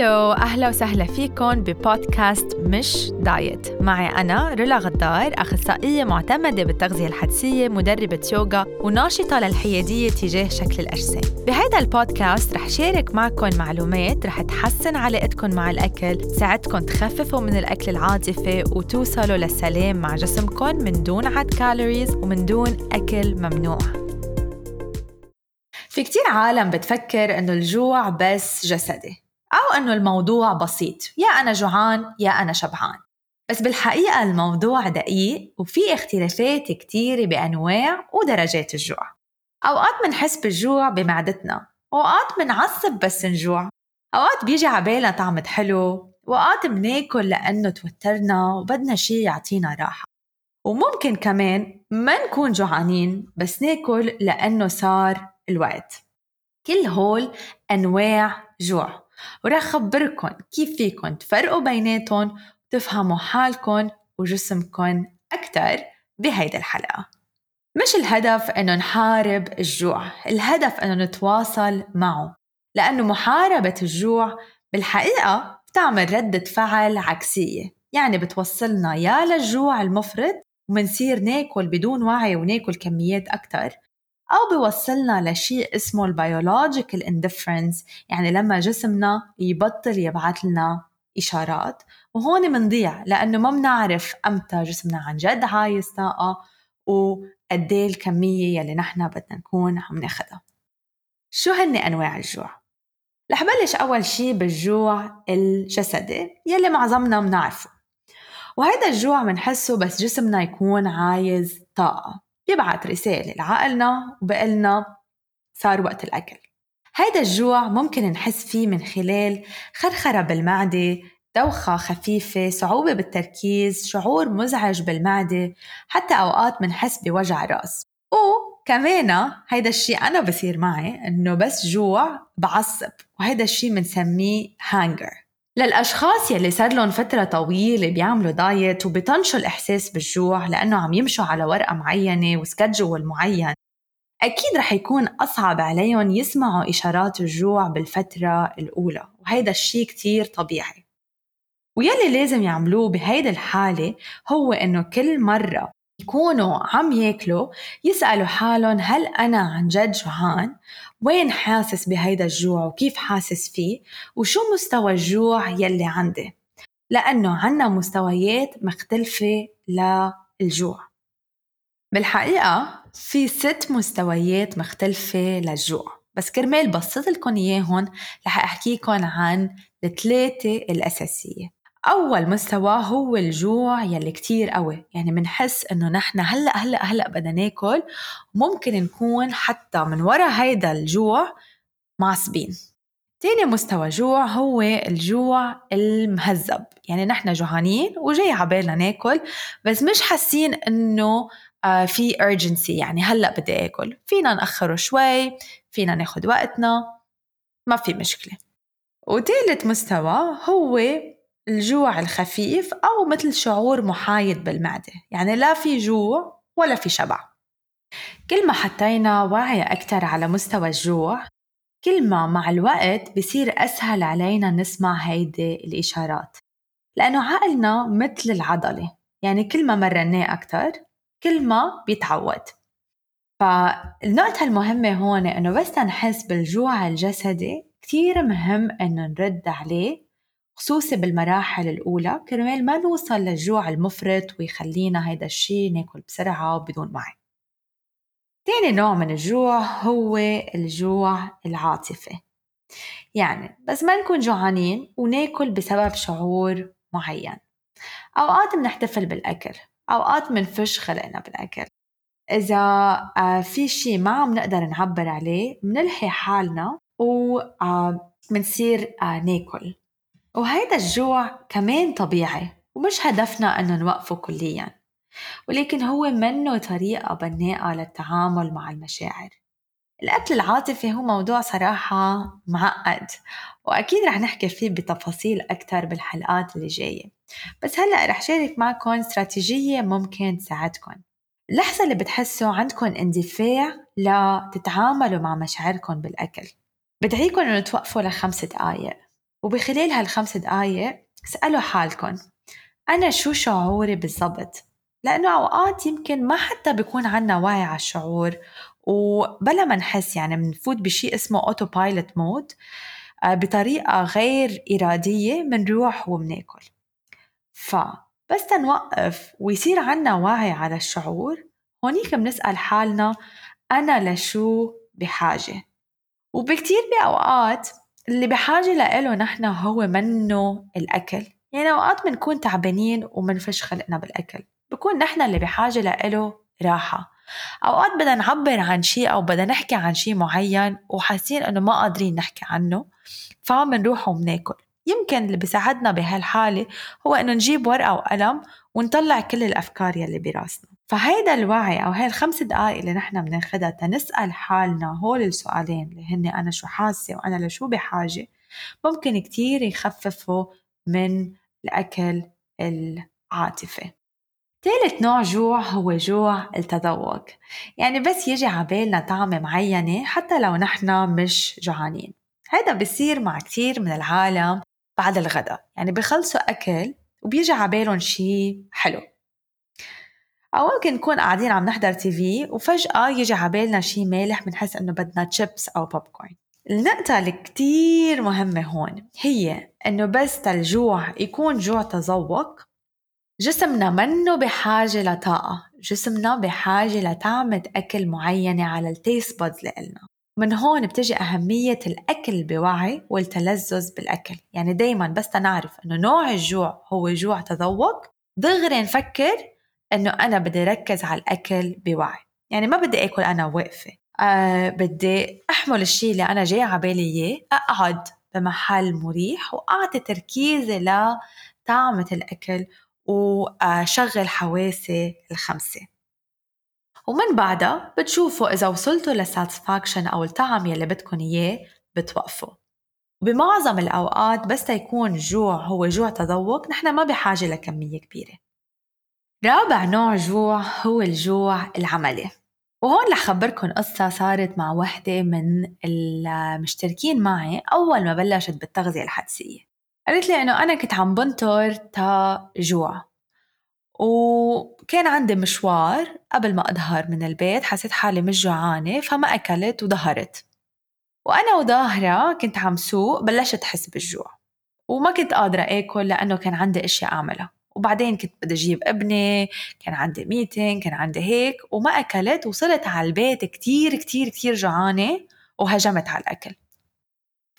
هلو أهلا وسهلا فيكم ببودكاست مش دايت. معي أنا رولا غدار أخصائية معتمدة بالتغذية الحدسية مدربة يوغا وناشطة للحيادية تجاه شكل الأجسام. بهذا البودكاست رح شارك معكم معلومات رح تحسن علاقتكم مع الأكل تساعدكم تخففوا من الأكل العاطفي وتوصلوا للسلام مع جسمكم من دون عد calories ومن دون أكل ممنوع. في كتير عالم بتفكر إنه الجوع بس جسدي. أو أنه الموضوع بسيط. يا أنا جوعان يا أنا شبعان. بس بالحقيقة الموضوع دقيق وفي اختلافات كتيرة بأنواع ودرجات الجوع. أوقات منحس بالجوع بمعدتنا وأوقات منعصب بس نجوع. أوقات بيجي عبالنا طعمة حلو وأوقات مناكل لأنه توترنا وبدنا شي يعطينا راحة. وممكن كمان ما نكون جوعانين بس ناكل لأنه صار الوقت. كل هول أنواع جوع. ورح خبركن كيف فيكن تفرقوا بيناتهم وتفهموا حالكن وجسمكن أكتر بهيدي الحلقة. مش الهدف إنه نحارب الجوع الهدف إنه نتواصل معه لأنه محاربة الجوع بالحقيقة بتعمل ردة فعل عكسية يعني بتوصلنا يا للجوع المفرط ومنصير ناكل بدون وعي وناكل كميات أكتر. أو بيوصلنا لشيء اسمه ال biological indifference يعني لما جسمنا يبطل يبعث لنا إشارات. وهون منضيع لأنه ما بنعرف أمتى جسمنا عن جد عايز طاقة وقد الكمية يلي نحن بدنا نكون عم ناخدها. شو هن أنواع الجوع؟ رح بلش أول شي بالجوع الجسدي يلي معظمنا بنعرفه وهذا الجوع بنحسه بس جسمنا يكون عايز طاقة. بيبعت رسالة لعقلنا وبقلنا صار وقت الأكل. هيدا الجوع ممكن نحس فيه من خلال خرخرة بالمعدة دوخة خفيفة صعوبة بالتركيز شعور مزعج بالمعدة حتى أوقات منحس بوجع رأس وكمان هيدا الشيء أنا بصير معي إنه بس جوع بعصب وهيدا الشيء بنسميه hanger للأشخاص يلي صار لهم فترة طويلة بيعملوا diet وبيطنشوا الإحساس بالجوع لأنه عم يمشوا على ورقة معينة و schedule معين. أكيد رح يكون أصعب عليهم يسمعوا إشارات الجوع بالفترة الأولى وهيدا الشيء كتير طبيعي. ويلي لازم يعملوه بهيدا الحالة هو إنه كل مرة يكونوا عم ياكلوا يسألوا حالهم هل أنا عن جد جوعان؟ وين حاسس بهيدا الجوع وكيف حاسس فيه؟ وشو مستوى الجوع يلي عندي؟ لأنه عنا مستويات مختلفة للجوع بالحقيقة في ست مستويات مختلفة للجوع بس كرمال بسط لكم إياهم رح أحكيكم عن الثلاثة الأساسية أول مستوى هو الجوع يلي كتير قوي. يعني منحس إنه نحن هلأ هلأ هلأ بدنا ناكل. ممكن نكون حتى من ورا هيدا الجوع معصبين. تاني مستوى جوع هو الجوع المهذب. يعني نحن جوعانين وجاي عبالنا ناكل بس مش حاسين إنه آه في urgency. يعني هلأ بدي آكل. فينا نأخره شوي فينا ناخد وقتنا. ما في مشكلة. وثالث مستوى هو الجوع الخفيف أو مثل شعور محايد بالمعدة. يعني لا في جوع ولا في شبع. كل ما حطينا وعي أكثر على مستوى الجوع كل ما مع الوقت بصير أسهل علينا نسمع هيدي الإشارات. لأنه عقلنا مثل العضلة. يعني كل ما مرناه أكثر كل ما بيتعود. فالنقطة المهمة هون إنه بس نحس بالجوع الجسدي كتير مهم إنه نرد عليه خصوصي بالمراحل الأولى كرمال ما نوصل للجوع المفرط ويخلينا هيدا الشي ناكل بسرعة وبدون وعي تاني نوع من الجوع هو الجوع العاطفي. يعني بس ما نكون جوعانين وناكل بسبب شعور معين. أوقات بنحتفل بالأكل أوقات منفش خلقنا بالأكل. إذا آه، في شي ما عم نقدر نعبر عليه منلحي حالنا ومنصير آه، ناكل. وهيدا الجوع كمان طبيعي ومش هدفنا أنه نوقفه كليا. ولكن هو منه طريقة بناءة للتعامل مع المشاعر. الأكل العاطفي هو موضوع صراحة معقد وأكيد رح نحكي فيه بتفاصيل أكثر بالحلقات اللي جاية. بس هلأ رح شارك معكم استراتيجية ممكن تساعدكم. اللحظة اللي بتحسوا عندكم اندفاع لتتعاملوا مع مشاعركم بالأكل. بدعيكم أنه توقفوا لخمس دقايق. وبخلال هالخمس دقايق اسألوا حالكم أنا شو شعوري بالضبط؟ لأنه أوقات يمكن ما حتى بيكون عنا وعي على الشعور وبلا ما نحس يعني بنفوت بشيء اسمه auto pilot mode بطريقة غير إرادية منروح وبناكل فبس تنوقف ويصير عنا وعي على الشعور هونيك بنسأل حالنا أنا لشو بحاجة. وبكتير بأوقات اللي بحاجة لإله نحن هو منه الأكل. يعني أوقات بنكون تعبانين ومنفش خلقنا بالأكل. بكون نحن اللي بحاجة لإله راحة. أوقات بدنا نعبر عن شيء أو بدنا نحكي عن شيء معين وحاسين إنه ما قادرين نحكي عنه فبنروح وبناكل. يمكن اللي بيساعدنا بهالحالة هو إنه نجيب ورقة وقلم ونطلع كل الأفكار يلي براسنا. فهيدا الوعي أو هاي الخمس دقائق اللي نحن بناخدها تنسأل حالنا هول السؤالين اللي هن أنا شو حاسة وأنا لشو بحاجة ممكن كتير يخففوا من الأكل العاطفي. ثالث نوع جوع هو جوع التذوق. يعني بس يجي عبالنا طعمة معينة حتى لو نحن مش جوعانين. هذا بصير مع كتير من العالم بعد الغداء. يعني بخلصوا أكل وبيجي عبالهم شي حلو. أو ممكن نكون قاعدين عم نحضر TV وفجأة يجي عبالنا شي مالح بنحس إنه بدنا تشيبس أو بوب كورن النقطة اللي كتير مهمة هون هي إنه بس الجوع يكون جوع تذوق جسمنا منه بحاجة لطاقة جسمنا بحاجة لطعمة أكل معينة على ال taste buds لإلنا. من هون بتجي أهمية الأكل بوعي والتلذذ بالأكل. يعني دايما بس تنعرف أنه نوع الجوع هو جوع تذوق دغري نفكر أنه أنا بدي ركز على الأكل بوعي. يعني ما بدي أكل أنا واقفة أه بدي أحمل الشيء اللي أنا جاي عبالي إياه أقعد بمحل مريح وأعطي تركيزي لطعمة الأكل وشغل حواسي الخمسة. ومن بعدها بتشوفوا إذا وصلتوا للساتسفاكشن أو الطعم يلي بدكم إياه بتوقفوا. وبمعظم الأوقات بس تيكون جوع هو جوع تذوق نحن ما بحاجة لكمية كبيرة. رابع نوع جوع هو الجوع العملي. وهون رح خبركن قصة صارت مع وحدة من المشتركين معي أول ما بلشت بالتغذية الحدسية. قالت لي إنه أنا كنت عم بنطر تا جوع. وكان عندي مشوار قبل ما أظهر من البيت حسيت حالي مش جوعانة فما أكلت وظهرت. وأنا وظاهرة كنت عم سوق بلشت أحس بالجوع. وما كنت قادرة آكل لأنه كان عندي أشياء أعملها. وبعدين كنت بدي أجيب ابني كان عندي ميتين كان عندي هيك وما أكلت وصلت على البيت كتير كتير كتير جوعانة وهجمت على الأكل.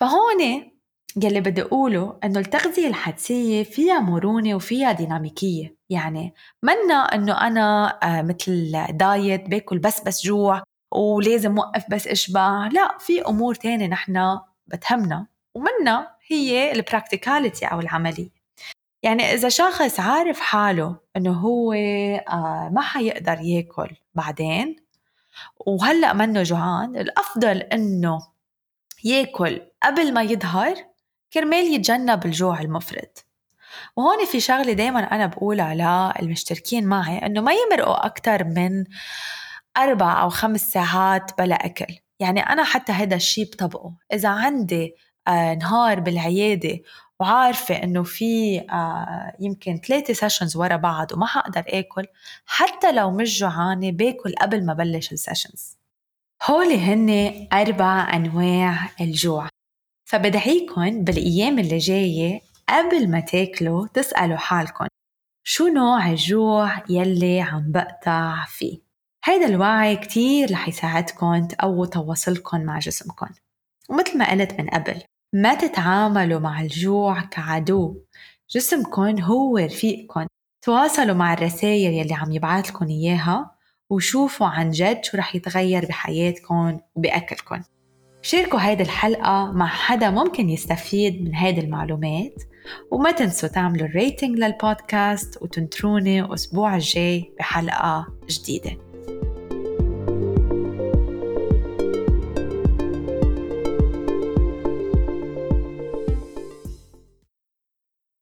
فهون يلي بدي أقوله إنه التغذية الحدسية فيها مرونة وفيها ديناميكية. يعني منا إنه أنا آه، مثل دايت باكل بس بس جوع ولازم وقف بس أشبع. لا في أمور تانية نحن بتهمنا. ومنا هي البراكتيكاليتي أو العملية. يعني إذا شخص عارف حاله إنه هو آه، ما حيقدر ياكل بعدين وهلأ منه جوعان الأفضل إنه ياكل قبل ما يظهر كرمال يتجنب الجوع المفرط. وهون في شغلة دايما أنا بقولها للمشتركين معي إنه ما يمرقوا أكتر من أربع أو خمس ساعات بلا أكل. يعني أنا حتى هذا الشيء بطبقه. إذا عندي آه نهار بالعيادة وعارفة إنه في آه يمكن ثلاثة sessions ورا بعض وما حقدر آكل حتى لو مش جوعانة باكل قبل ما بلش ال sessions هولي هن أربع أنواع الجوع. فبدعيكم بالأيام اللي جاية قبل ما تاكلوا تسألوا حالكم شو نوع الجوع يلي عم بقطع فيه؟ هيدا الوعي كتير رح يساعدكم تقووا تواصلكم مع جسمكم ومثل ما قلت من قبل ما تتعاملوا مع الجوع كعدو جسمكم هو رفيقكم تواصلوا مع الرسائل يلي عم يبعث لكم إياها وشوفوا عن جد شو رح يتغير بحياتكم وبأكلكم شاركوا هيدي الحلقة مع حدا ممكن يستفيد من هيدي المعلومات. وما تنسوا تعملوا ال rating لل podcast وتنتروني أسبوع الجاي بحلقة جديدة.